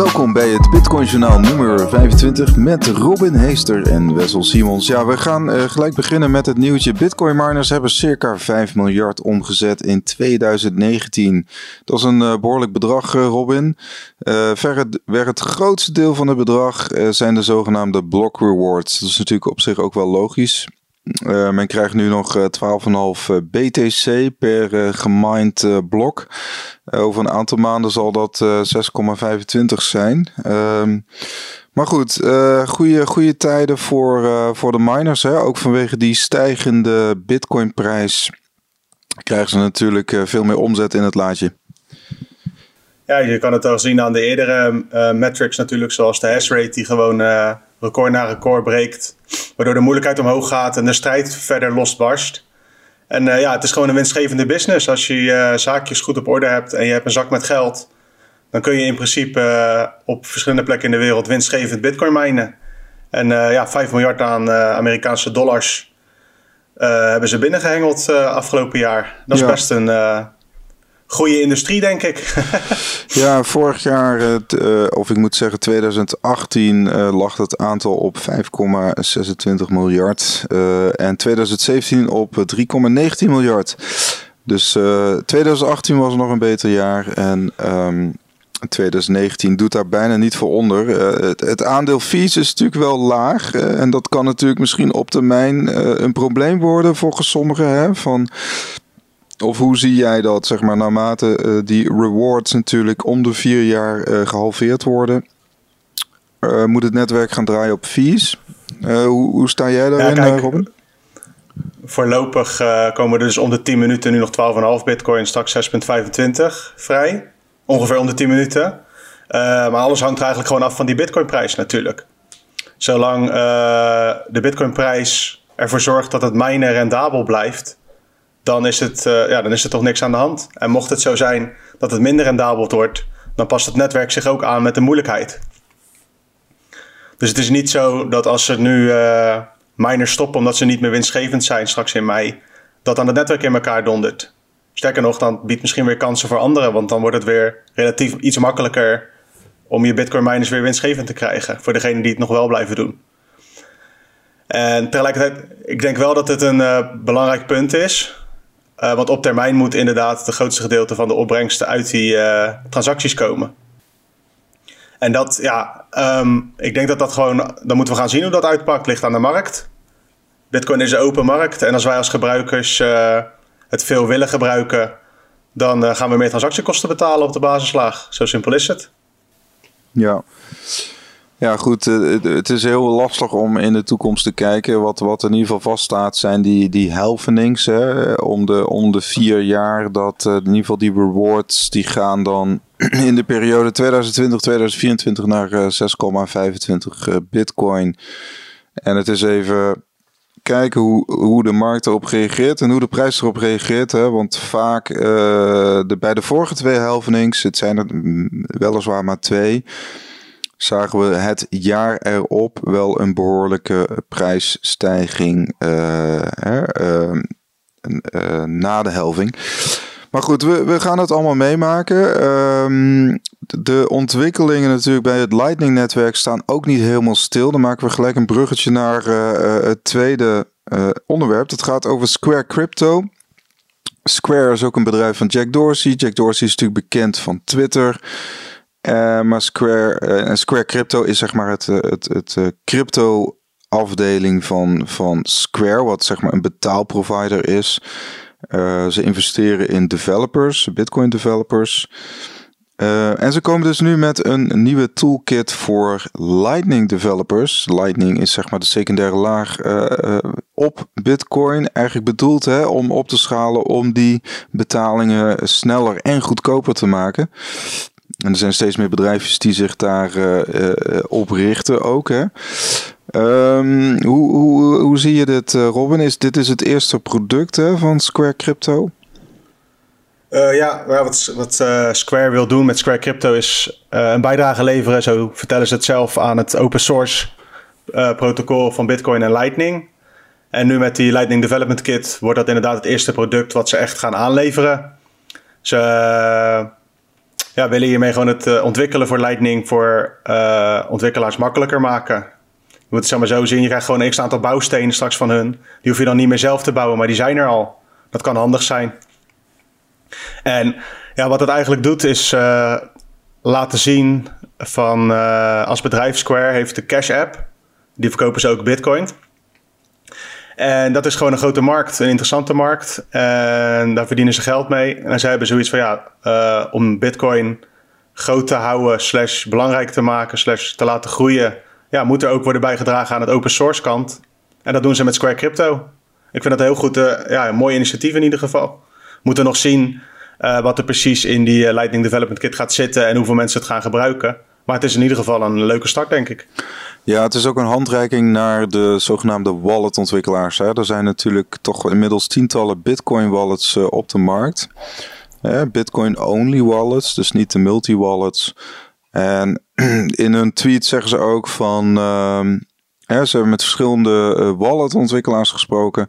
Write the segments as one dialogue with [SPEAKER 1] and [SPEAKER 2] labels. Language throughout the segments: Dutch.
[SPEAKER 1] Welkom bij het Bitcoin Journaal nummer 25 met Robin Heester en Wessel Simons. Ja, we gaan uh, gelijk beginnen met het nieuwtje. Bitcoin miners hebben circa 5 miljard omgezet in 2019. Dat is een uh, behoorlijk bedrag, uh, Robin. verder het grootste deel van het bedrag zijn de zogenaamde block rewards. Dat is natuurlijk op zich ook wel logisch. Uh, men krijgt nu nog 12,5 BTC per uh, gemined uh, blok. over een aantal maanden zal dat 6,25 zijn. Ehm, maar goed, goede, goede tijden voor, voor de miners. Hè? Ook vanwege die stijgende Bitcoin-prijs krijgen ze natuurlijk veel meer omzet in het laadje.
[SPEAKER 2] Ja, je kan het al zien aan de eerdere metrics natuurlijk, zoals de hash rate die gewoon record na record breekt. Waardoor de moeilijkheid omhoog gaat en de strijd verder losbarst. En uh, ja, het is gewoon een winstgevende business. Als je uh, zaakjes goed op orde hebt en je hebt een zak met geld, dan kun je in principe uh, op verschillende plekken in de wereld winstgevend bitcoin minen. En ja, 5 miljard aan Amerikaanse dollars hebben ze binnengehengeld afgelopen jaar. Dat is ja. best een goede industrie, denk ik.
[SPEAKER 1] ja, vorig jaar, uh, of ik moet zeggen 2018, uh, eh, lag het aantal op 5,26 miljard. En 2017 op 3,19 miljard. Dus 2018 was nog een beter jaar. En um, 2019 doet daar bijna niet voor onder. Het, het, aandeel fees is natuurlijk wel laag. en dat kan natuurlijk misschien op termijn een probleem worden voor sommigen. Hè, van of hoe zie jij dat, zeg maar, naarmate uh, die rewards natuurlijk om de vier jaar uh, gehalveerd worden? Uh, moet het netwerk gaan draaien op fees? hoe, hoe, sta jij daarin, ja, kijk, Robin?
[SPEAKER 2] Voorlopig komen er dus om de 10 minuten nu nog 12,5 bitcoin, straks 6,25 vrij. Ongeveer om de 10 minuten. maar alles hangt er eigenlijk gewoon af van die bitcoinprijs natuurlijk. Zolang de bitcoinprijs ervoor zorgt dat het minen rendabel blijft, dan is, het, uh, ja, dan is er toch niks aan de hand. En mocht het zo zijn dat het minder rendabel wordt, dan past het netwerk zich ook aan met de moeilijkheid. Dus het is niet zo dat als er nu uh, miners stoppen omdat ze niet meer winstgevend zijn straks in mei, dat dan het netwerk in elkaar dondert. Sterker nog, dan biedt misschien weer kansen voor anderen, want dan wordt het weer relatief iets makkelijker om je Bitcoin miners weer winstgevend te krijgen. Voor degenen die het nog wel blijven doen. En tegelijkertijd, ik denk wel dat het een uh, belangrijk punt is. Uh, want op termijn moet inderdaad het grootste gedeelte van de opbrengsten uit die uh, transacties komen. En dat, ja, um, ik denk dat dat gewoon, dan moeten we gaan zien hoe dat uitpakt, ligt aan de markt. Bitcoin is een open markt en als wij als gebruikers uh, het veel willen gebruiken, dan gaan we meer transactiekosten betalen op de basislaag. Zo simpel is het.
[SPEAKER 1] Ja. Ja, goed. Eh, het is heel lastig om in de toekomst te kijken. Wat, wat in ieder geval vaststaat zijn die, die helvenings. Hè, om, de, om de vier jaar dat uh, in ieder geval die rewards die gaan dan in de periode 2020-2024 naar uh, 6,25 bitcoin. En het is even kijken hoe, hoe de markt erop reageert en hoe de prijs erop reageert. Hè? Want vaak de, bij de vorige twee helvenings, het zijn er weliswaar maar twee zagen we het jaar erop wel een behoorlijke prijsstijging uh, uh, uh, na de helving. Maar goed, we, we gaan het allemaal meemaken. Um, de ontwikkelingen natuurlijk bij het Lightning-netwerk staan ook niet helemaal stil. Dan maken we gelijk een bruggetje naar uh, het tweede onderwerp. Het gaat over Square Crypto. Square is ook een bedrijf van Jack Dorsey. Jack Dorsey is natuurlijk bekend van Twitter. Uh, maar Square, uh, Square Crypto is zeg maar het, eh, het, het crypto afdeling van, van Square, wat zeg maar een betaalprovider is. ze investeren in developers, Bitcoin developers. en ze komen dus nu met een nieuwe toolkit voor Lightning developers. Lightning is zeg maar de secundaire laag op Bitcoin. Eigenlijk bedoeld hè, om op te schalen om die betalingen sneller en goedkoper te maken. En er zijn steeds meer bedrijfjes die zich daar uh, op richten ook. Hè? Um, hoe, hoe, hoe zie je dit, Robin? Is, dit is het eerste product hè, van Square Crypto?
[SPEAKER 2] Ja, wat, wat Square wil doen met Square Crypto is een bijdrage leveren, zo vertellen ze het zelf, aan het open source protocol van Bitcoin en Lightning. En nu met die Lightning Development Kit wordt dat inderdaad het eerste product wat ze echt gaan aanleveren. Ze ja, willen hiermee gewoon het ontwikkelen voor Lightning voor ontwikkelaars makkelijker maken. Je moet het zeg zo zien, je krijgt gewoon een x-aantal bouwstenen straks van hun. Die hoef je dan niet meer zelf te bouwen, maar die zijn er al. Dat kan handig zijn. En ja, wat het eigenlijk doet is uh, laten zien van als bedrijf Square heeft de Cash App. Die verkopen ze ook Bitcoin. En dat is gewoon een grote markt, een interessante markt. En daar verdienen ze geld mee. En zij hebben zoiets van ja, uh, om Bitcoin groot te houden, slash belangrijk te maken, slash te laten groeien ja, moet er ook worden bijgedragen aan het open source kant. En dat doen ze met Square Crypto. Ik vind dat een heel goed, uh, ja, een mooi initiatief in ieder geval. Moeten nog zien uh, wat er precies in die Lightning Development Kit gaat zitten en hoeveel mensen het gaan gebruiken. Maar het is in ieder geval een leuke start, denk ik.
[SPEAKER 1] Ja, het is ook een handreiking naar de zogenaamde wallet-ontwikkelaars. Er zijn natuurlijk toch inmiddels tientallen Bitcoin-wallets op de markt. Bitcoin-only wallets, dus niet de multi-wallets. En in een tweet zeggen ze ook van. Uh, ze hebben met verschillende uh, wallet-ontwikkelaars gesproken.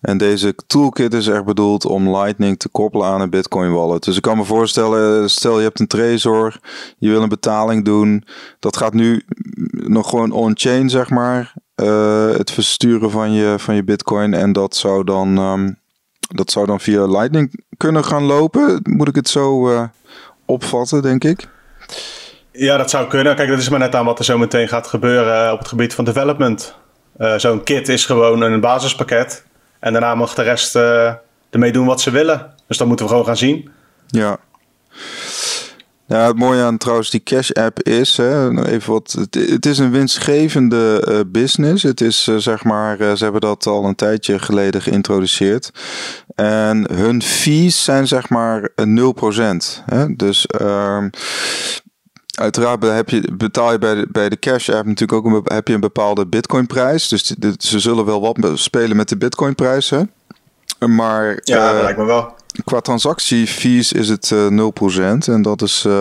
[SPEAKER 1] En deze toolkit is echt bedoeld om Lightning te koppelen aan een Bitcoin wallet. Dus ik kan me voorstellen, stel je hebt een Trezor, je wil een betaling doen. Dat gaat nu nog gewoon on-chain, zeg maar. Uh, het versturen van je, van je Bitcoin. En dat zou dan, um, dat zou dan via Lightning kunnen gaan lopen. Moet ik het zo uh, opvatten, denk ik?
[SPEAKER 2] Ja, dat zou kunnen. Kijk, dat is maar net aan wat er zo meteen gaat gebeuren eh, op het gebied van development. Uh, Zo'n kit is gewoon een basispakket. En daarna mag de rest ermee doen wat ze willen. Dus dat moeten we gewoon gaan zien.
[SPEAKER 1] Ja. Ja, het mooie aan trouwens die Cash App is, hè, even wat, het, het is een winstgevende uh, business. Het is uh, zeg maar, uh, ze hebben dat al een tijdje geleden geïntroduceerd. En hun fees zijn zeg maar 0%. Hè? Dus ehm, Uiteraard heb je, betaal je bij de, bij de Cash App natuurlijk ook een, heb je een bepaalde Bitcoin prijs. Dus ze zullen wel wat spelen met de Bitcoin prijzen. Maar
[SPEAKER 2] ja, dat lijkt me wel.
[SPEAKER 1] Qua transactiefees is het uh, 0%. En dat is, uh,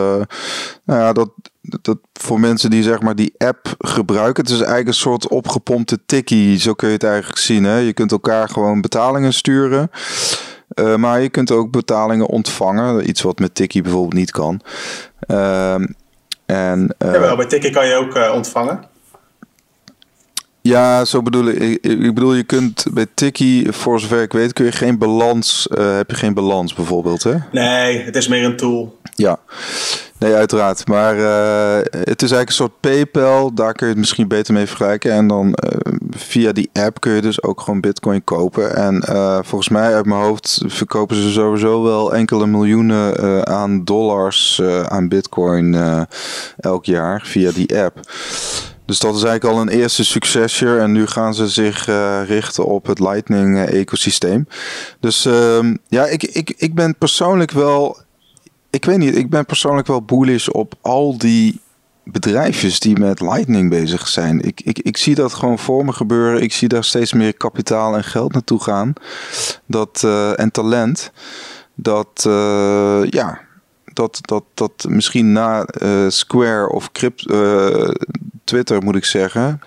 [SPEAKER 1] nou ja, dat, dat voor mensen die zeg maar die app gebruiken. Het is eigenlijk een soort opgepompte tikkie. Zo kun je het eigenlijk zien. Hè? Je kunt elkaar gewoon betalingen sturen. Uh, maar je kunt ook betalingen ontvangen. Iets wat met Tikkie bijvoorbeeld niet kan. Uh, en,
[SPEAKER 2] ja, bij Tikkie kan je ook ontvangen.
[SPEAKER 1] Ja, zo bedoel ik. Ik bedoel, je kunt bij Tikkie, voor zover ik weet, kun je geen balans, uh, heb je geen balans bijvoorbeeld, hè?
[SPEAKER 2] Nee, het is meer een tool.
[SPEAKER 1] Ja, nee, uiteraard. Maar uh, het is eigenlijk een soort PayPal. Daar kun je het misschien beter mee vergelijken. En dan uh, via die app kun je dus ook gewoon Bitcoin kopen. En volgens mij uit mijn hoofd verkopen ze sowieso wel enkele miljoenen aan dollars aan Bitcoin elk jaar via die app. Dus dat is eigenlijk al een eerste succesje. En nu gaan ze zich uh, richten op het Lightning-ecosysteem. Dus uh, ja, ik, ik, ik ben persoonlijk wel. Ik weet niet, ik ben persoonlijk wel bullish op al die bedrijfjes die met Lightning bezig zijn. Ik, ik, ik zie dat gewoon voor me gebeuren. Ik zie daar steeds meer kapitaal en geld naartoe gaan. Dat, uh, en talent. Dat, ja, dat, dat, dat misschien na Square of Crypt, uh, Twitter moet ik zeggen.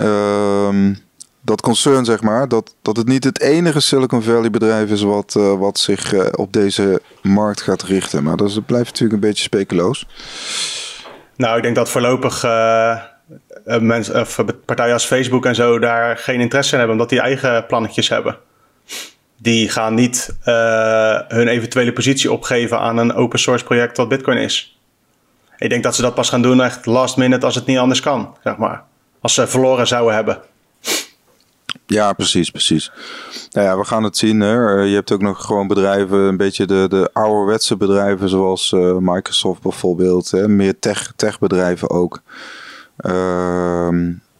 [SPEAKER 1] Um, dat concern, zeg maar, dat, dat het niet het enige Silicon Valley bedrijf is wat, uh, wat zich op deze markt gaat richten. Maar dat, blijft natuurlijk een beetje speculoos.
[SPEAKER 2] Nou, ik denk dat voorlopig mensen, of partijen als Facebook en zo daar geen interesse in hebben, omdat die eigen plannetjes hebben die gaan niet hun eventuele positie opgeven aan een open source project wat Bitcoin is. Ik denk dat ze dat pas gaan doen echt last minute als het niet anders kan, zeg maar. Als ze verloren zouden hebben.
[SPEAKER 1] Ja, precies, precies. Nou ja, we gaan het zien. Hè. Je hebt ook nog gewoon bedrijven, een beetje de, de ouderwetse bedrijven, zoals uh, Microsoft bijvoorbeeld. Hè. Meer tech, techbedrijven ook. Uh,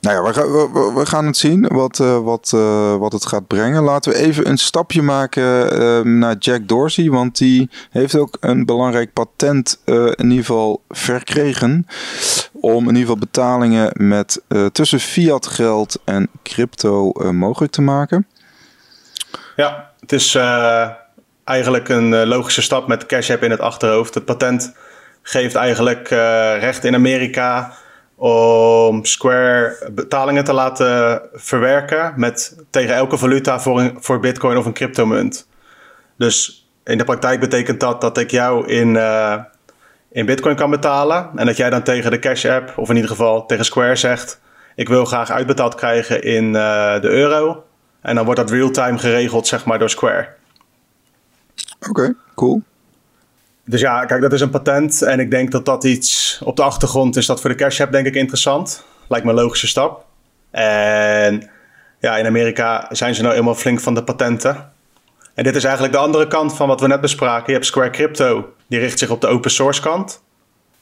[SPEAKER 1] nou ja, we, we, gaan het zien wat, uh, wat, uh, wat het gaat brengen. Laten we even een stapje maken uh, naar Jack Dorsey. Want die heeft ook een belangrijk patent in ieder geval verkregen. Om in ieder geval betalingen met, tussen fiat geld en crypto mogelijk te maken.
[SPEAKER 2] Ja, het is eigenlijk een logische stap met Cash App in het achterhoofd. Het patent geeft eigenlijk recht in Amerika om Square betalingen te laten verwerken met, tegen elke valuta voor, een, voor Bitcoin of een cryptomunt. Dus in de praktijk betekent dat dat ik jou in, uh, in Bitcoin kan betalen. En dat jij dan tegen de Cash App, of in ieder geval tegen Square zegt: Ik wil graag uitbetaald krijgen in uh, de euro. En dan wordt dat real-time geregeld, zeg maar, door Square.
[SPEAKER 1] Oké, cool.
[SPEAKER 2] Dus ja, kijk, dat is een patent. En ik denk dat dat iets op de achtergrond is dat voor de Cash App, denk ik, interessant. Lijkt me een logische stap. En ja, in Amerika zijn ze nou eenmaal flink van de patenten. En dit is eigenlijk de andere kant van wat we net bespraken. Je hebt Square Crypto, die richt zich op de open source kant.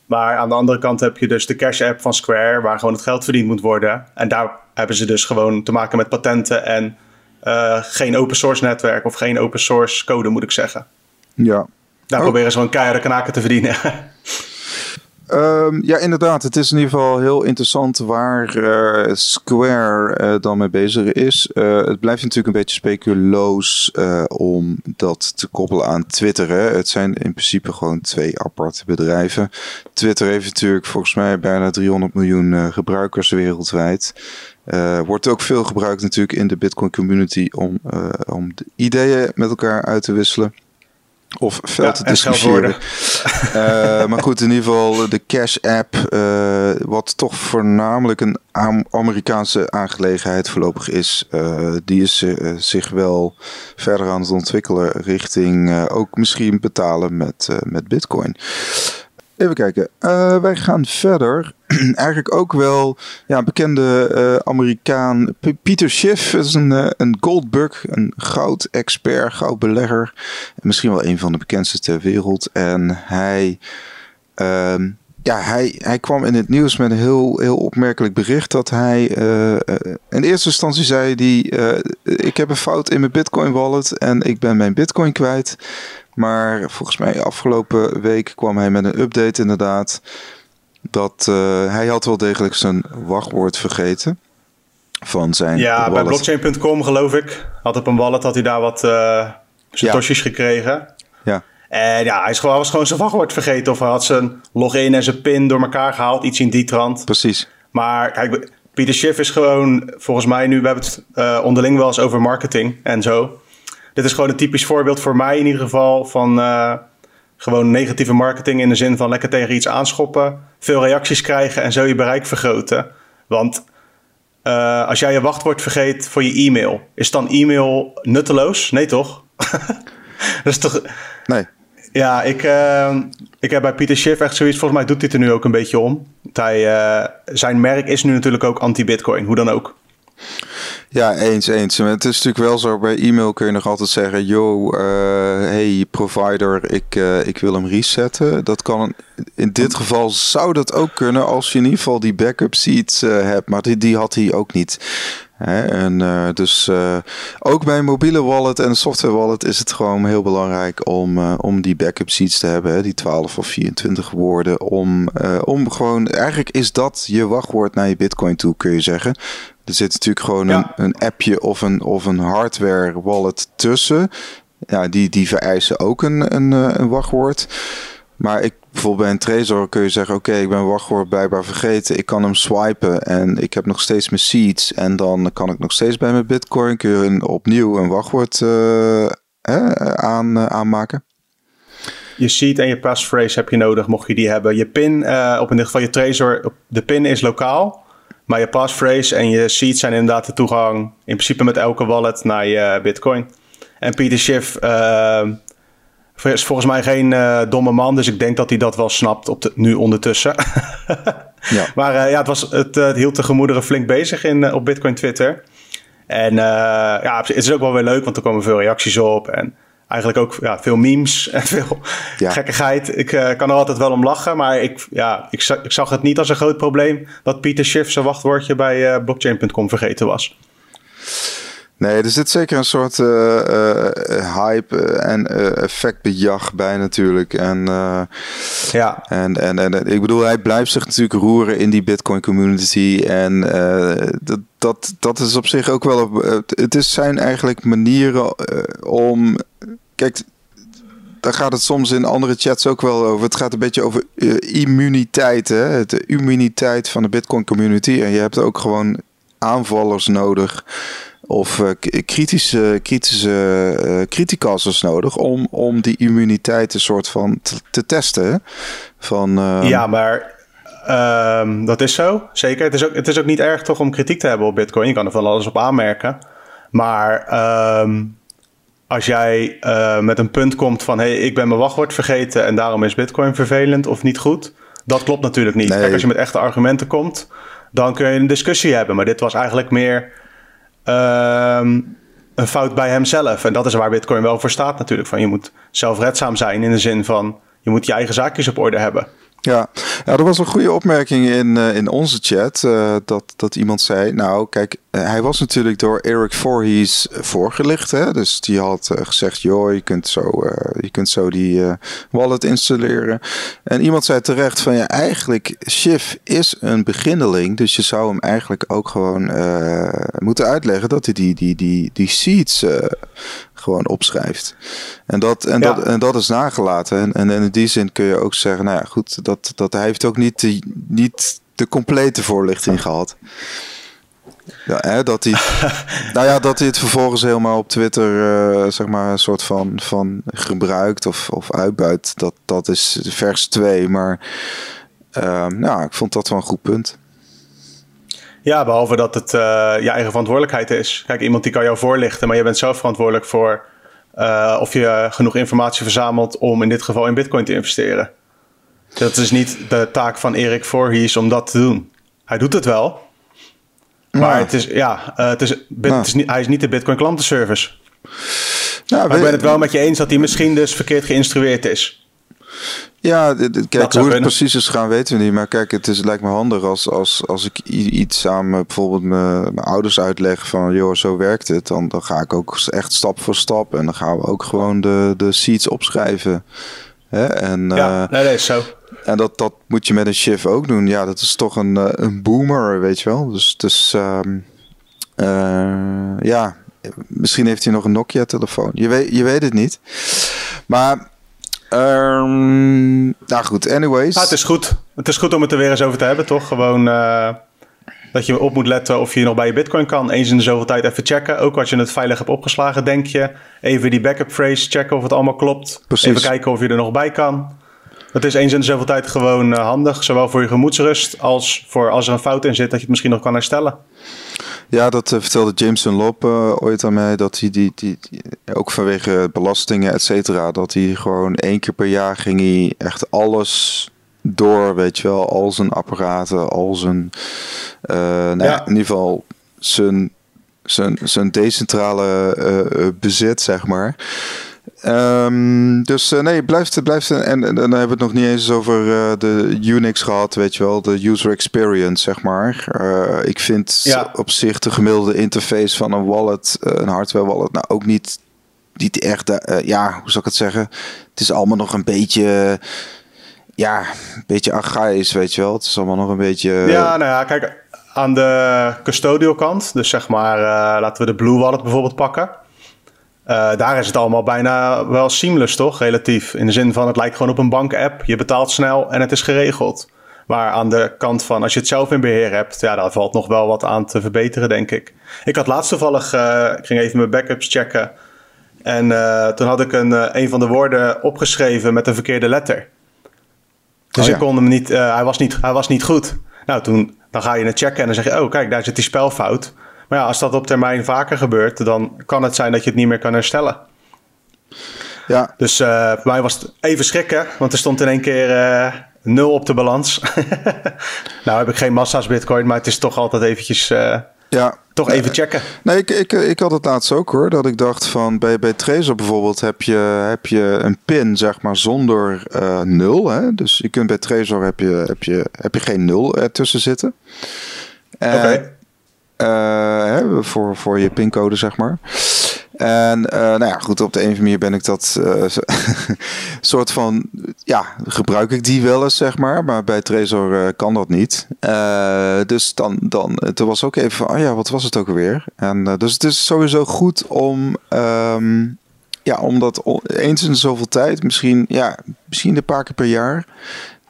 [SPEAKER 2] Maar aan de andere kant heb je dus de Cash App van Square, waar gewoon het geld verdiend moet worden. En daar hebben ze dus gewoon te maken met patenten en uh, geen open source netwerk of geen open source code, moet ik zeggen.
[SPEAKER 1] Ja.
[SPEAKER 2] Daar oh. proberen ze gewoon keiharde kanaken te verdienen.
[SPEAKER 1] Um, ja, inderdaad. Het is in ieder geval heel interessant waar uh, Square uh, dan mee bezig is. Uh, het blijft natuurlijk een beetje speculoos om dat te koppelen aan Twitter. Hè. Het zijn in principe gewoon twee aparte bedrijven. Twitter heeft natuurlijk volgens mij bijna 300 miljoen gebruikers wereldwijd. wordt ook veel gebruikt natuurlijk in de Bitcoin community om, om ideeën met elkaar uit te wisselen. Of veel te discussiëren. uh, maar goed, in ieder geval de Cash App, uh, wat toch voornamelijk een Amerikaanse aangelegenheid voorlopig is, uh, die is zich wel verder aan het ontwikkelen richting ook misschien betalen met, met Bitcoin. Even kijken. Uh, wij gaan verder. Eigenlijk ook wel ja, bekende uh, Amerikaan Peter Schiff is een, uh, een goldbug, een goud-expert, goudbelegger. Misschien wel een van de bekendste ter wereld. En hij, uh, ja, hij, hij kwam in het nieuws met een heel, heel opmerkelijk bericht dat hij in eerste instantie zei die, ik heb een fout in mijn Bitcoin wallet en ik ben mijn Bitcoin kwijt. Maar volgens mij afgelopen week kwam hij met een update inderdaad. Dat uh, hij had wel degelijk zijn wachtwoord vergeten. Van zijn
[SPEAKER 2] Ja,
[SPEAKER 1] wallet.
[SPEAKER 2] bij blockchain.com geloof ik. Had op een wallet had hij daar wat uh, satoshis ja. gekregen.
[SPEAKER 1] Ja.
[SPEAKER 2] En ja, hij is gewoon, was gewoon zijn wachtwoord vergeten. Of hij had zijn login en zijn pin door elkaar gehaald. Iets in die trant.
[SPEAKER 1] Precies.
[SPEAKER 2] Maar kijk, Pieter Schiff is gewoon, volgens mij nu, we hebben het uh, onderling wel eens over marketing en zo dit is gewoon een typisch voorbeeld voor mij in ieder geval van uh, gewoon negatieve marketing in de zin van lekker tegen iets aanschoppen, veel reacties krijgen en zo je bereik vergroten. Want uh, als jij je wachtwoord vergeet voor je e-mail, is dan e-mail nutteloos? Nee toch? dat is toch...
[SPEAKER 1] Nee.
[SPEAKER 2] Ja, ik, uh, ik heb bij Pieter Schiff echt zoiets. Volgens mij doet hij er nu ook een beetje om. Hij, zijn merk is nu natuurlijk ook anti-Bitcoin, hoe dan ook.
[SPEAKER 1] Ja, eens, eens. Het is natuurlijk wel zo, bij e-mail kun je nog altijd zeggen... yo, uh, hey provider, ik, uh, ik wil hem resetten. Dat kan, in dit geval zou dat ook kunnen als je in ieder geval die backup seeds uh, hebt. Maar die, die had hij ook niet. Hè? En dus ook bij een mobiele wallet en software wallet is het gewoon heel belangrijk om, om die backup seeds te hebben. Hè? Die 12 of 24 woorden. Om, om gewoon, eigenlijk is dat je wachtwoord naar je bitcoin toe, kun je zeggen. Er zit natuurlijk gewoon ja. een, een appje of een, of een hardware wallet tussen. Ja, die, die vereisen ook een, een, een wachtwoord. Maar ik, bijvoorbeeld bij een Trezor kun je zeggen... oké, okay, ik ben een wachtwoord blijkbaar vergeten. Ik kan hem swipen en ik heb nog steeds mijn seeds. En dan kan ik nog steeds bij mijn bitcoin... kun je een, opnieuw een wachtwoord uh, aan, uh, aanmaken.
[SPEAKER 2] Je seed en je passphrase heb je nodig, mocht je die hebben. Je pin, uh, op in dit geval je Trezor, de pin is lokaal... Maar je passphrase en je seed zijn inderdaad de toegang... in principe met elke wallet naar je bitcoin. En Peter Schiff is volgens mij geen uh, domme man, dus ik denk dat hij dat wel snapt op de, nu ondertussen. ja. Maar uh, ja, het, was, het, het, hield de gemoederen flink bezig in, op Bitcoin Twitter. En ja, het is ook wel weer leuk, want er komen veel reacties op. En eigenlijk ook ja, veel memes en veel ja. gekkigheid. Ik kan er altijd wel om lachen, maar ik, ja, ik, zag, ik zag het niet als een groot probleem... dat Pieter Schiff zijn wachtwoordje bij blockchain.com vergeten was.
[SPEAKER 1] Nee, er zit zeker een soort uh, uh, hype en effectbejag bij natuurlijk. En,
[SPEAKER 2] ja.
[SPEAKER 1] En, en, en ik bedoel, hij blijft zich natuurlijk roeren in die Bitcoin community. En dat, dat, dat is op zich ook wel. het is zijn eigenlijk manieren om. Kijk, daar gaat het soms in andere chats ook wel over. Het gaat een beetje over immuniteit. Hè? De immuniteit van de Bitcoin community. En je hebt ook gewoon aanvallers nodig of uh, kritische, kritische uh, nodig om, om die immuniteit een soort van te, te testen. Van, uh...
[SPEAKER 2] Ja, maar um, dat is zo, zeker. Het is, ook, het is ook niet erg toch om kritiek te hebben op Bitcoin. Je kan er van alles op aanmerken. Maar um, als jij uh, met een punt komt van... hey, ik ben mijn wachtwoord vergeten en daarom is Bitcoin vervelend of niet goed... dat klopt natuurlijk niet. Kijk, als je met echte argumenten komt, dan kun je een discussie hebben. Maar dit was eigenlijk meer um, een fout bij hemzelf. En dat is waar Bitcoin wel voor staat natuurlijk. Van je moet zelfredzaam zijn in de zin van... je moet je eigen zaakjes op orde hebben.
[SPEAKER 1] Ja, ja er was een goede opmerking in, uh, in onze chat. Uh, dat, dat iemand zei: Nou, kijk, hij was natuurlijk door Eric Voorhees voorgelicht. Hè? Dus die had gezegd: Joh, je kunt zo, je kunt zo die wallet installeren. En iemand zei terecht: van ja, eigenlijk, Schiff is een beginneling. Dus je zou hem eigenlijk ook gewoon moeten uitleggen dat hij die, die, die, die seeds gewoon opschrijft. En dat, en dat, en dat is nagelaten. En, en, in die zin kun je ook zeggen, nou ja, goed, dat, dat hij heeft ook niet de, niet de complete voorlichting gehad. Ja, hè, dat hij, nou ja, dat hij het vervolgens helemaal op Twitter, uh, zeg maar, een soort van, van gebruikt of, of uitbuit. Dat, dat is vers 2. Maar uh, nou, ik vond dat wel een goed punt.
[SPEAKER 2] Ja, behalve dat het uh, je eigen verantwoordelijkheid is. Kijk, iemand die kan jou voorlichten, maar je bent zelf verantwoordelijk voor of je genoeg informatie verzamelt om in dit geval in Bitcoin te investeren. Dat is niet de taak van Erik Voorhees om dat te doen. Hij doet het wel. Maar het is, ja, uh, het is, het is niet, hij is niet de Bitcoin klantenservice. Maar ik ben het wel met je eens dat hij misschien dus verkeerd geïnstrueerd is.
[SPEAKER 1] Ja, kijk, hoe het precies is gaan weten we niet. Maar kijk, het, is, het lijkt me handig als, als, als ik iets aan bijvoorbeeld mijn, mijn ouders uitleg van... joh, zo werkt het. Dan, dan ga ik ook echt stap voor stap. En dan gaan we ook gewoon de, de seeds opschrijven. Hè? En,
[SPEAKER 2] ja, uh, nee, dat is zo.
[SPEAKER 1] En dat, dat moet je met een shift ook doen. Ja, dat is toch een, eh, een boomer, weet je wel. Dus, dus um, uh, ja, misschien heeft hij nog een Nokia-telefoon. Je weet, je weet het niet. Maar Um, nou goed, anyways.
[SPEAKER 2] Nou, het is goed. Het is goed om het er weer eens over te hebben, toch? Gewoon uh, dat je op moet letten of je nog bij je bitcoin kan. Eens in de zoveel tijd even checken. Ook als je het veilig hebt opgeslagen, denk je. Even die backup phrase checken of het allemaal klopt. Precies. Even kijken of je er nog bij kan. Dat is eens in de zoveel tijd gewoon uh, handig. Zowel voor je gemoedsrust als voor als er een fout in zit dat je het misschien nog kan herstellen.
[SPEAKER 1] Ja, dat uh, vertelde Jameson Lop uh, ooit aan mij. Dat hij die, die, die, ook vanwege belastingen, et cetera, dat hij gewoon één keer per jaar ging hij echt alles door, weet je wel. Al zijn apparaten, al zijn, uh, nou ja. in ieder geval zijn, zijn, zijn decentrale bezit, zeg maar. Um, dus uh, nee, blijft, blijft en, en, dan hebben we het nog niet eens over uh, de Unix gehad, weet je wel, de user experience, zeg maar. Uh, ik vind ja. op zich de gemiddelde interface van een wallet, een hardware wallet, nou ook niet, niet echt, ja, hoe zou ik het zeggen? Het is allemaal nog een beetje, ja, een beetje archaïs, weet je wel. Het is allemaal nog een beetje.
[SPEAKER 2] Ja, nou ja, kijk, aan de custodial kant, dus zeg maar, laten we de Blue Wallet bijvoorbeeld pakken. Uh, daar is het allemaal bijna wel seamless, toch? Relatief. In de zin van het lijkt gewoon op een bank-app. Je betaalt snel en het is geregeld. Maar aan de kant van als je het zelf in beheer hebt, ja, daar valt nog wel wat aan te verbeteren, denk ik. Ik had laatst toevallig, uh, ik ging even mijn backups checken. En uh, toen had ik een, een van de woorden opgeschreven met een verkeerde letter. Dus oh, ja. ik kon hem niet, hij, was niet, hij was niet goed. Nou, toen dan ga je het checken en dan zeg je, oh kijk, daar zit die spelfout. Maar ja, als dat op termijn vaker gebeurt, dan kan het zijn dat je het niet meer kan herstellen. Ja. Dus uh, voor mij was het even schrikken, want er stond in één keer uh, nul op de balans. nou heb ik geen massa's bitcoin, maar het is toch altijd eventjes... Uh, ja. Toch even checken.
[SPEAKER 1] Nee, ik, ik, ik had het laatst ook hoor. Dat ik dacht van bij, bij Trezor bijvoorbeeld heb je, heb je een pin zeg maar zonder uh, nul. Hè? Dus je kunt bij Trezor heb je, heb je, heb je geen nul ertussen zitten. Okay. Uh, voor, voor je pincode, zeg maar. En uh, nou ja, goed, op de een of andere manier ben ik dat uh, soort van, ja, gebruik ik die wel eens, zeg maar. Maar bij Trezor kan dat niet. dus dan, dan, het was ook even van, oh ja, wat was het ook alweer? En dus het is sowieso goed om, um, ja, om dat eens in zoveel tijd, misschien, ja, misschien een paar keer per jaar,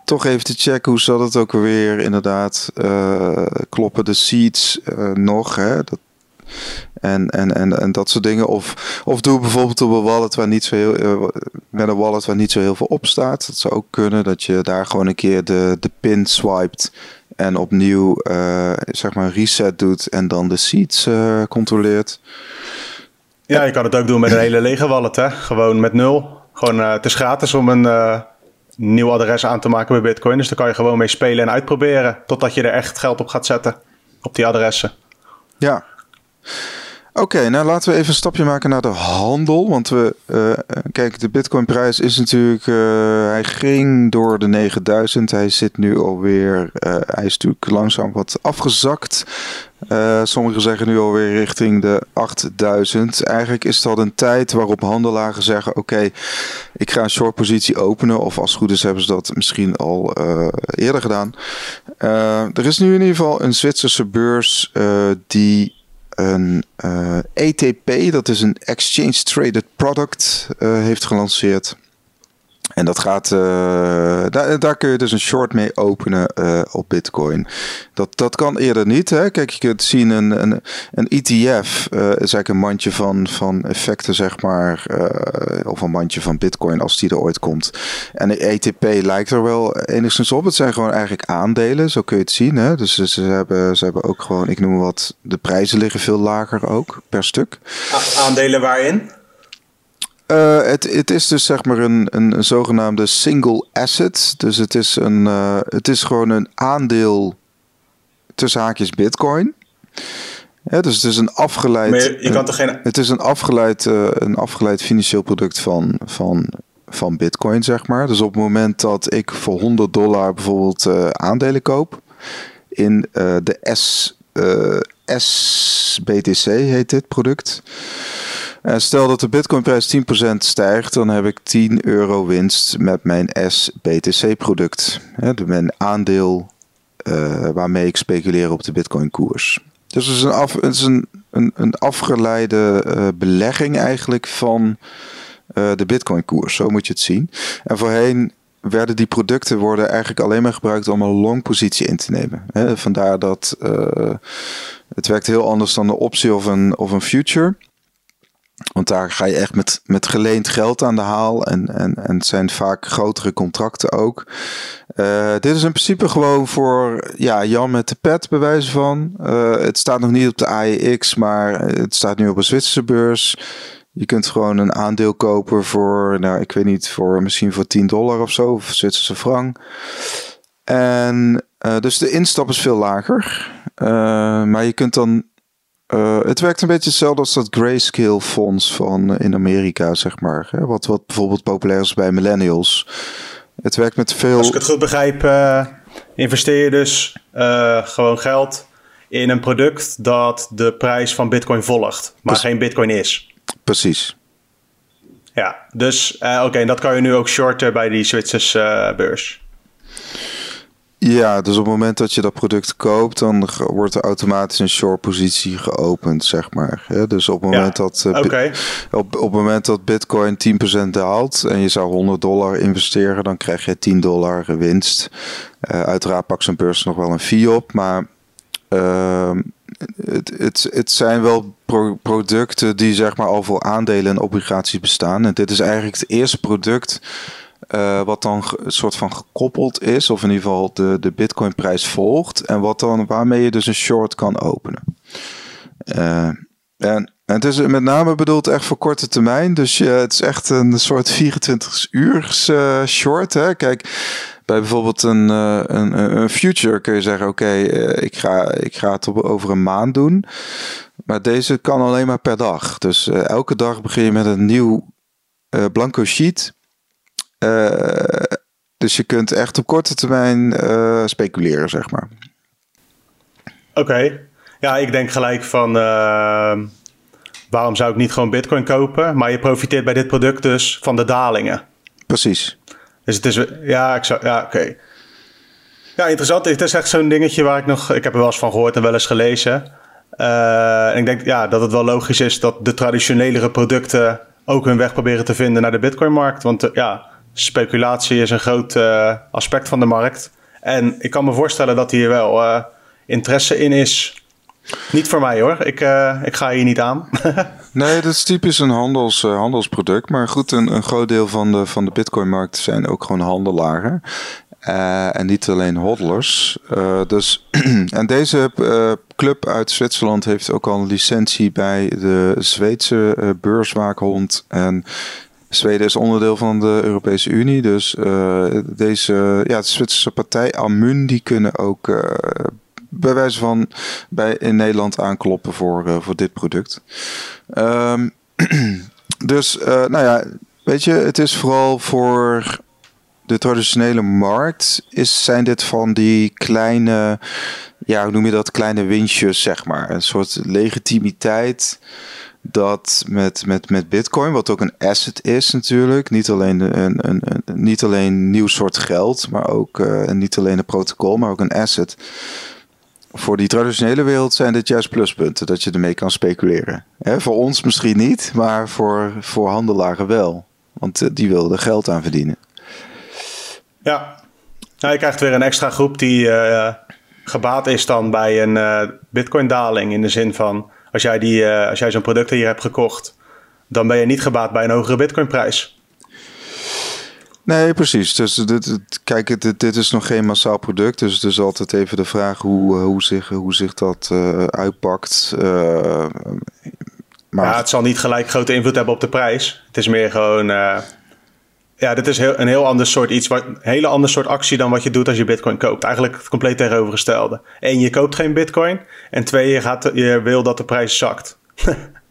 [SPEAKER 1] toch even te checken hoe zat het ook weer inderdaad. Uh, kloppen de seats uh, nog? Hè? Dat, En, en, en, en dat soort dingen. Of, of doe bijvoorbeeld op een wallet waar niet zo heel, uh, met een wallet waar niet zo heel veel op staat. Dat zou ook kunnen dat je daar gewoon een keer de, de pin swipet. En opnieuw zeg maar reset doet en dan de uh, controleert.
[SPEAKER 2] Ja, je kan het ook doen met een hele lege wallet. Hè? Gewoon met nul. Gewoon, het is gratis om een nieuw adres aan te maken bij Bitcoin. Dus daar kan je gewoon mee spelen en uitproberen. Totdat je er echt geld op gaat zetten. Op die adressen.
[SPEAKER 1] Ja. Oké, nou laten we even een stapje maken naar de handel. Want we, uh, kijk, de Bitcoin-prijs is natuurlijk. Uh, hij ging door de 9000. Hij zit nu alweer. Uh, hij is natuurlijk langzaam wat afgezakt. sommigen zeggen nu alweer richting de 8000. Eigenlijk is dat een tijd waarop handelaren zeggen: Oké, ik ga een short positie openen. Of als het goed is, hebben ze dat misschien al eerder gedaan. er is nu in ieder geval een Zwitserse beurs die een uh, eh, ETP, dat is een Exchange Traded Product, uh, heeft gelanceerd. En dat gaat, uh, daar, daar kun je dus een short mee openen uh, op Bitcoin. Dat, dat kan eerder niet. Hè? Kijk, je kunt zien een, een, een ETF uh, is eigenlijk een mandje van, van effecten, zeg maar. of een mandje van Bitcoin als die er ooit komt. En de ETP lijkt er wel enigszins op. Het zijn gewoon eigenlijk aandelen, zo kun je het zien. Hè? Dus ze hebben, ze hebben ook gewoon, ik noem wat, de prijzen liggen veel lager ook per stuk.
[SPEAKER 2] aandelen waarin?
[SPEAKER 1] Uh, het, het, is dus zeg maar een, een, een, zogenaamde single asset. Dus het is, een, uh, het is gewoon een aandeel tussen haakjes bitcoin. Ja, dus het is een afgeleid.
[SPEAKER 2] Maar je, kan toch geen...
[SPEAKER 1] Het is een afgeleid, uh, een afgeleid financieel product van, van, van bitcoin, zeg maar. Dus op het moment dat ik voor 100 dollar bijvoorbeeld aandelen koop in de S, SBTC heet dit product. En stel dat de Bitcoinprijs 10% stijgt, dan heb ik 10 euro winst met mijn SBTC-product. Mijn aandeel uh, waarmee ik speculeer op de Bitcoin-koers. Dus het is een, af, een, een, een afgeleide uh, belegging eigenlijk van uh, de Bitcoin-koers. Zo moet je het zien. En voorheen werden die producten worden eigenlijk alleen maar gebruikt om een long positie in te nemen. Vandaar dat het werkt heel anders dan de optie of een, of een future. Want daar ga je echt met, met geleend geld aan de haal. En, en, en het zijn vaak grotere contracten ook. Uh, dit is in principe gewoon voor ja, Jan met de pet, bij wijze van. Uh, het staat nog niet op de AEX, maar het staat nu op een Zwitserse beurs. Je kunt gewoon een aandeel kopen voor, nou, ik weet niet, voor misschien voor 10 dollar of zo, of Zwitserse frank. En uh, dus de instap is veel lager. maar je kunt dan uh, het werkt een beetje hetzelfde als dat Grayscale fonds van in Amerika, zeg maar. Hè? Wat, wat bijvoorbeeld populair is bij millennials. Het werkt met veel...
[SPEAKER 2] Als ik het goed begrijp, investeer je dus gewoon geld in een product dat de prijs van bitcoin volgt, maar geen bitcoin is.
[SPEAKER 1] Precies.
[SPEAKER 2] Ja, dus oké, okay, dat kan je nu ook shorten bij die Zwitserse beurs.
[SPEAKER 1] Ja, dus op het moment dat je dat product koopt, dan wordt er automatisch een short positie geopend, zeg maar. dus op het moment, dat, uh, op, op het moment dat Bitcoin 10% daalt en je zou 100 dollar investeren, dan krijg je 10 dollar winst. Uh, uiteraard pakt zo'n beurs nog wel een fee op, maar uh, het, het, het zijn wel pro producten die zeg maar al voor aandelen en obligaties bestaan. En dit is eigenlijk het eerste product uh, wat dan een soort van gekoppeld is, of in ieder geval de, de Bitcoin-prijs volgt. En wat dan, waarmee je dus een short kan openen. En, en het is met name bedoeld echt voor korte termijn. Dus je, het is echt een soort 24 uur uh, short. Hè? Kijk, bij bijvoorbeeld een, een, een future kun je zeggen: Oké, ik, ga, ik ga het over een maand doen. Maar deze kan alleen maar per dag. Dus elke dag begin je met een nieuw blanco sheet. Dus je kunt echt op korte termijn speculeren, zeg maar.
[SPEAKER 2] Oké. Ja, ik denk gelijk van... Uh, waarom zou ik niet gewoon bitcoin kopen? Maar je profiteert bij dit product dus van de dalingen.
[SPEAKER 1] Precies.
[SPEAKER 2] Dus het is... Ja, ik zou, ja oké. Okay. Ja, interessant. Het is echt zo'n dingetje waar ik nog... Ik heb er wel eens van gehoord en wel eens gelezen. en ik denk ja, dat het wel logisch is dat de traditionelere producten... ook hun weg proberen te vinden naar de bitcoin-markt. Want ja speculatie is een groot uh, aspect van de markt. En ik kan me voorstellen dat hier wel uh, interesse in is. Niet voor mij hoor, ik, uh, ik ga hier niet aan.
[SPEAKER 1] nee, dat is typisch een handels, uh, handelsproduct. Maar goed, een, een groot deel van de, van de Bitcoin-markt zijn ook gewoon handelaren. Uh, en niet alleen hodlers. dus, en deze club uit Zwitserland heeft ook al een licentie bij de Zweedse beurswaakhond. En Zweden is onderdeel van de Europese Unie. Dus deze ja, de Zwitserse partij, Amun, die kunnen ook bij wijze van bij, in Nederland aankloppen voor, uh, voor dit product. Um, dus, uh, nou ja, weet je, het is vooral voor de traditionele markt. Is, zijn dit van die kleine, ja, hoe noem je dat, kleine winstjes, zeg maar. Een soort legitimiteit dat met, met, met Bitcoin, wat ook een asset is natuurlijk, niet alleen een, een, een niet alleen nieuw soort geld, maar ook uh, niet alleen een protocol, maar ook een asset voor die traditionele wereld zijn dit juist pluspunten, dat je ermee kan speculeren. voor ons misschien niet, maar voor, voor handelaren wel. Want eh, die willen er geld aan verdienen.
[SPEAKER 2] Ja, nou, je krijgt weer een extra groep die uh, gebaat is dan bij een uh, bitcoin-daling. In de zin van, als jij, die, als jij zo'n product hier hebt gekocht, dan ben je niet gebaat bij een hogere bitcoinprijs.
[SPEAKER 1] Nee, precies. Dus dit, kijk, dit, dit is nog geen massaal product. Dus is altijd even de vraag hoe, eh, hoe, zich, hoe zich dat uh, uitpakt. Uh,
[SPEAKER 2] maar... Ja, het zal niet gelijk grote invloed hebben op de prijs. Het is meer gewoon. Ja, dit is heel, een heel ander soort iets. Wat, een hele ander soort actie dan wat je doet als je Bitcoin koopt. Eigenlijk het compleet tegenovergestelde. Eén, je koopt geen Bitcoin. En twee, je, gaat, je wil dat de prijs zakt.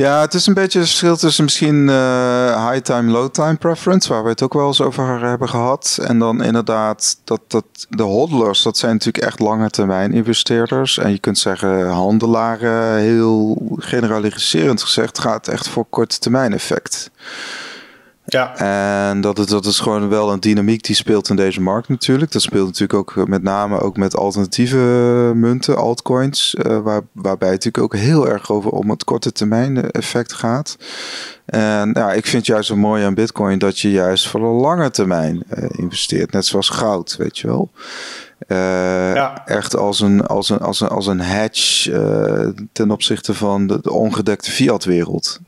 [SPEAKER 1] Ja, het is een beetje het verschil tussen misschien uh, high time, low time preference, waar we het ook wel eens over hebben gehad. En dan inderdaad dat, dat de hodlers, dat zijn natuurlijk echt lange termijn investeerders. En je kunt zeggen handelaren, heel generaliserend gezegd, gaat echt voor korte termijn effect. Ja. En dat, is, dat is gewoon wel een dynamiek die speelt in deze markt natuurlijk. Dat speelt natuurlijk ook met name ook met alternatieve munten, altcoins. Uh, waar, waarbij het natuurlijk ook heel erg over om het korte termijn effect gaat. En ja, ik vind juist zo mooi aan bitcoin dat je juist voor de lange termijn uh, investeert. Net zoals goud, weet je wel. Uh, ja. Echt als een, als een, als een, als een hedge ten opzichte van de, de ongedekte fiat-wereld.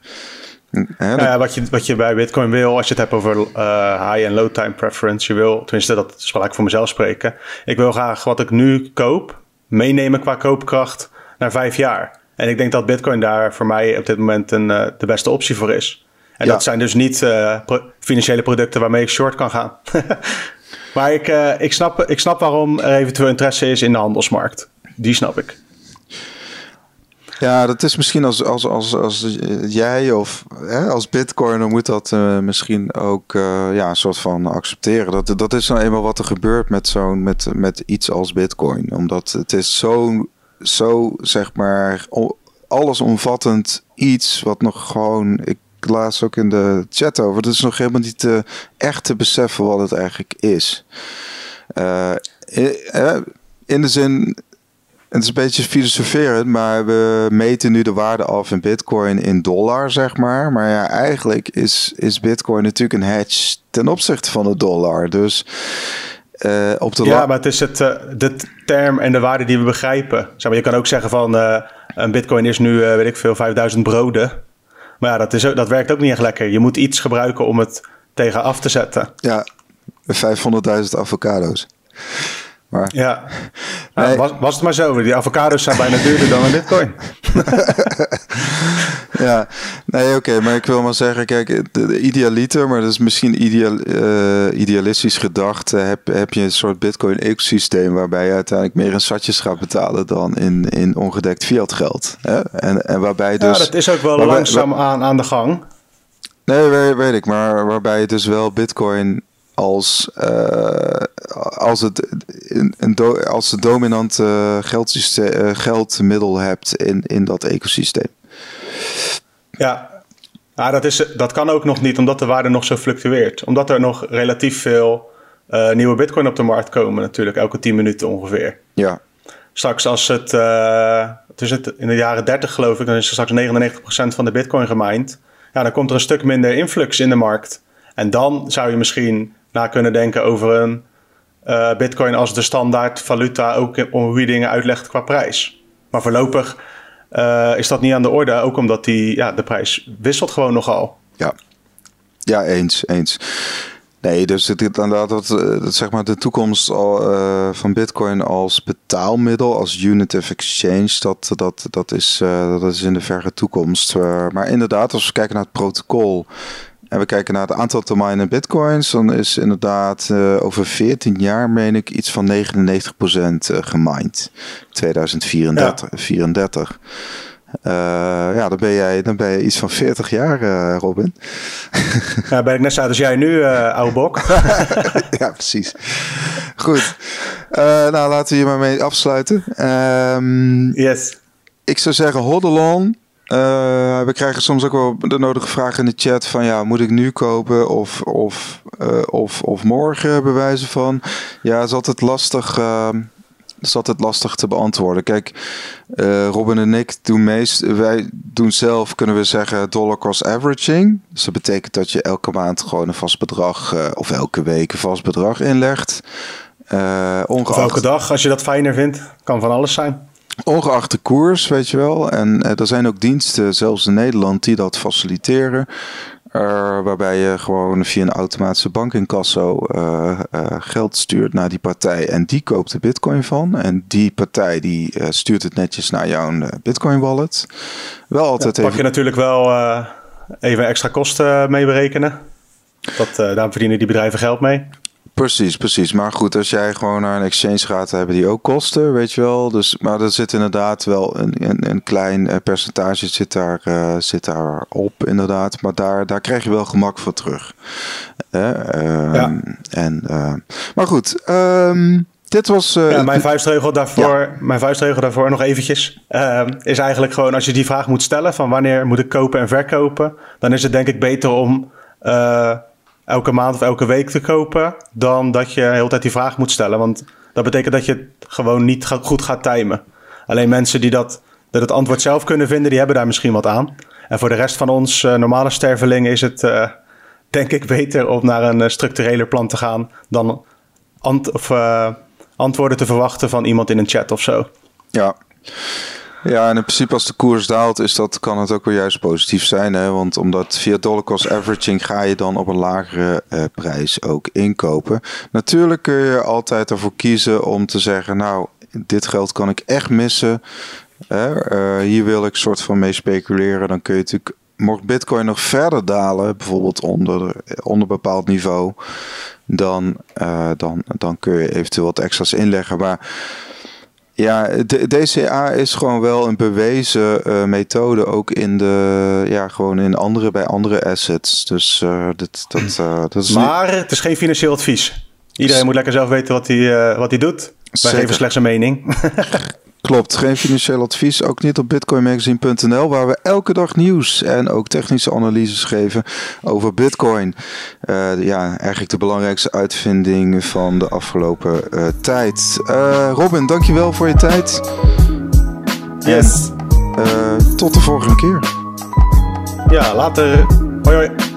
[SPEAKER 2] Ja, nou wat, je, wat je bij Bitcoin wil, als je het hebt over uh, high en low time preference, je wil, tenminste dat zal ik voor mezelf spreken, ik wil graag wat ik nu koop meenemen qua koopkracht naar vijf jaar. En ik denk dat Bitcoin daar voor mij op dit moment een, uh, de beste optie voor is. En dat zijn dus niet pro financiële producten waarmee ik short kan gaan. maar ik, ik, snap, ik snap waarom er eventueel interesse is in de handelsmarkt. Die snap ik.
[SPEAKER 1] Ja, dat is misschien als, als, als, als jij of hè, als bitcoiner moet dat uh, misschien ook uh, ja, een soort van accepteren. Dat, dat is nou eenmaal wat er gebeurt met, zo'n met, met iets als bitcoin. Omdat het is zo, zo zeg maar, allesomvattend iets wat nog gewoon... Ik laat ook in de chat over. Het is nog helemaal niet uh, echt te beseffen wat het eigenlijk is. in de zin het is een beetje filosoferend, maar we meten nu de waarde af in bitcoin in dollar, zeg maar. Maar ja, eigenlijk is, is bitcoin natuurlijk een hedge ten opzichte van de dollar. Dus uh, op de
[SPEAKER 2] Ja, maar het is het, uh, de term en de waarde die we begrijpen. Zeg maar, je kan ook zeggen van uh, een bitcoin is nu, weet ik veel, 5000 broden. Maar ja, dat, is, dat werkt ook niet echt lekker. Je moet iets gebruiken om het tegen af te zetten.
[SPEAKER 1] Ja, 500.000 avocado's.
[SPEAKER 2] Maar, ja, nou, was, was het maar zo. Die avocados zijn bijna duurder dan een bitcoin.
[SPEAKER 1] ja, nee, oké. maar ik wil maar zeggen, kijk, de, idealiter, maar dat is misschien ideal, uh, idealistisch gedacht. heb, heb je een soort bitcoin-ecosysteem waarbij je uiteindelijk meer in satjes gaat betalen dan in, in ongedekt fiat geld. Hè? En, en waarbij dus...
[SPEAKER 2] Ja, dat is ook wel langzaam aan, aan de gang.
[SPEAKER 1] Nee, weet, weet ik, maar waarbij je dus wel bitcoin als, uh, als, het, een, als de dominante geldsysteem, uh, geldmiddel hebt in, in dat ecosysteem.
[SPEAKER 2] Ja, ja dat, is, dat kan ook nog niet omdat de waarde nog zo fluctueert. Omdat er nog relatief veel uh, nieuwe bitcoin op de markt komen natuurlijk, elke 10 minuten ongeveer.
[SPEAKER 1] Ja.
[SPEAKER 2] Straks als het, uh, het, is het in de jaren 30 geloof ik, dan is er straks 99% van de bitcoin gemined. Ja, dan komt er een stuk minder influx in de markt. En dan zou je misschien na kunnen denken over een Bitcoin als de standaard valuta ook om hoe dingen uitlegt qua prijs. Maar voorlopig is dat niet aan de orde, ook omdat die, ja, de prijs wisselt gewoon nogal.
[SPEAKER 1] Ja, ja eens, eens. Nee, dus het, inderdaad, dat, dat, zeg maar de toekomst al, van Bitcoin als betaalmiddel, als unit of exchange, dat, dat, dat, is, dat is in de verre toekomst. Maar inderdaad, als we kijken naar het protocol en we kijken naar het aantal termijnen bitcoins, dan is inderdaad over 14 jaar, meen ik, iets van 99% gemined. 2034. Ja. 34. Uh, ja, dan ben, jij, dan ben je iets van 40 jaar, uh, Robin.
[SPEAKER 2] Ja, ben ik net zo als jij nu, uh, oude bok.
[SPEAKER 1] ja, precies. Goed. nou, laten we hier maar mee afsluiten. Um,
[SPEAKER 2] yes.
[SPEAKER 1] Ik zou zeggen, hodl on. we krijgen soms ook wel de nodige vragen in de chat van ja, moet ik nu kopen of, of, of, of morgen bewijzen van. Ja, het is altijd lastig ehm, is altijd lastig te beantwoorden. Kijk, uh, Robin en ik doen meest, wij doen zelf, kunnen we zeggen, dollar cost averaging. Dus dat betekent dat je elke maand gewoon een vast bedrag, uh, of elke week een vast bedrag inlegt.
[SPEAKER 2] Uh, ongeacht, of elke dag, als je dat fijner vindt, kan van alles zijn.
[SPEAKER 1] Ongeacht de koers, weet je wel. En er zijn ook diensten, zelfs in Nederland, die dat faciliteren. Uh, waarbij je gewoon via een automatische bankincasso uh, uh, geld stuurt naar die partij en die koopt de bitcoin van. En die partij die stuurt het netjes naar jouw bitcoin wallet.
[SPEAKER 2] Wel altijd ja, pak je natuurlijk wel even extra kosten mee berekenen. Dat, daar verdienen die bedrijven geld mee.
[SPEAKER 1] Precies, precies. Maar goed, als jij gewoon naar een exchange gaat, hebben die ook kosten, weet je wel. Dus, maar er zit inderdaad wel een, een, een klein eh, percentage zit daar, uh, zit daar op, inderdaad. Maar daar, daar krijg je wel gemak voor terug. Uh, ja. en, uh, maar goed, um, dit was.
[SPEAKER 2] Ja, mijn vuistregel daarvoor, ja. mijn vuistregel daarvoor nog eventjes. Uh, is eigenlijk gewoon als je die vraag moet stellen: van wanneer moet ik kopen en verkopen? Dan is het denk ik beter om. Elke maand of elke week te kopen, dan dat je de hele tijd die vraag moet stellen. Want dat betekent dat je het gewoon niet goed gaat timen. Alleen mensen die dat, dat het antwoord zelf kunnen vinden, die hebben daar misschien wat aan. En voor de rest van ons uh, normale stervelingen is het uh, denk ik beter om naar een uh, structureler plan te gaan dan antwoorden te verwachten van iemand in een chat of zo.
[SPEAKER 1] Ja. Ja, en in principe als de koers daalt, is dat, kan het ook wel juist positief zijn. Hè? Want omdat via dollar cost averaging ga je dan op een lagere uh, prijs ook inkopen. Natuurlijk kun je altijd ervoor kiezen om te zeggen, nou, dit geld kan ik echt missen. Hè? Uh, hier wil ik soort van mee speculeren. Dan kun je natuurlijk, mocht bitcoin nog verder dalen, bijvoorbeeld onder, onder bepaald niveau, dan, uh, dan, dan kun je eventueel wat extra's inleggen. Maar ja, de DCA is gewoon wel een bewezen uh, methode, ook in de, ja, gewoon in andere, bij andere assets. Dus uh, dit, dat, uh, dat is
[SPEAKER 2] Maar het is geen financieel advies. Iedereen moet lekker zelf weten wat hij, wat hij doet. Wij Zeker. geven slechts een mening.
[SPEAKER 1] Klopt, geen financieel advies. Ook niet op bitcoinmagazine.nl, waar we elke dag nieuws en ook technische analyses geven over Bitcoin. Uh, ja, eigenlijk de belangrijkste uitvinding van de afgelopen uh, tijd. Uh, Robin, dankjewel voor je tijd.
[SPEAKER 2] Yes.
[SPEAKER 1] En, tot de volgende keer.
[SPEAKER 2] Ja, later. Hoi hoi.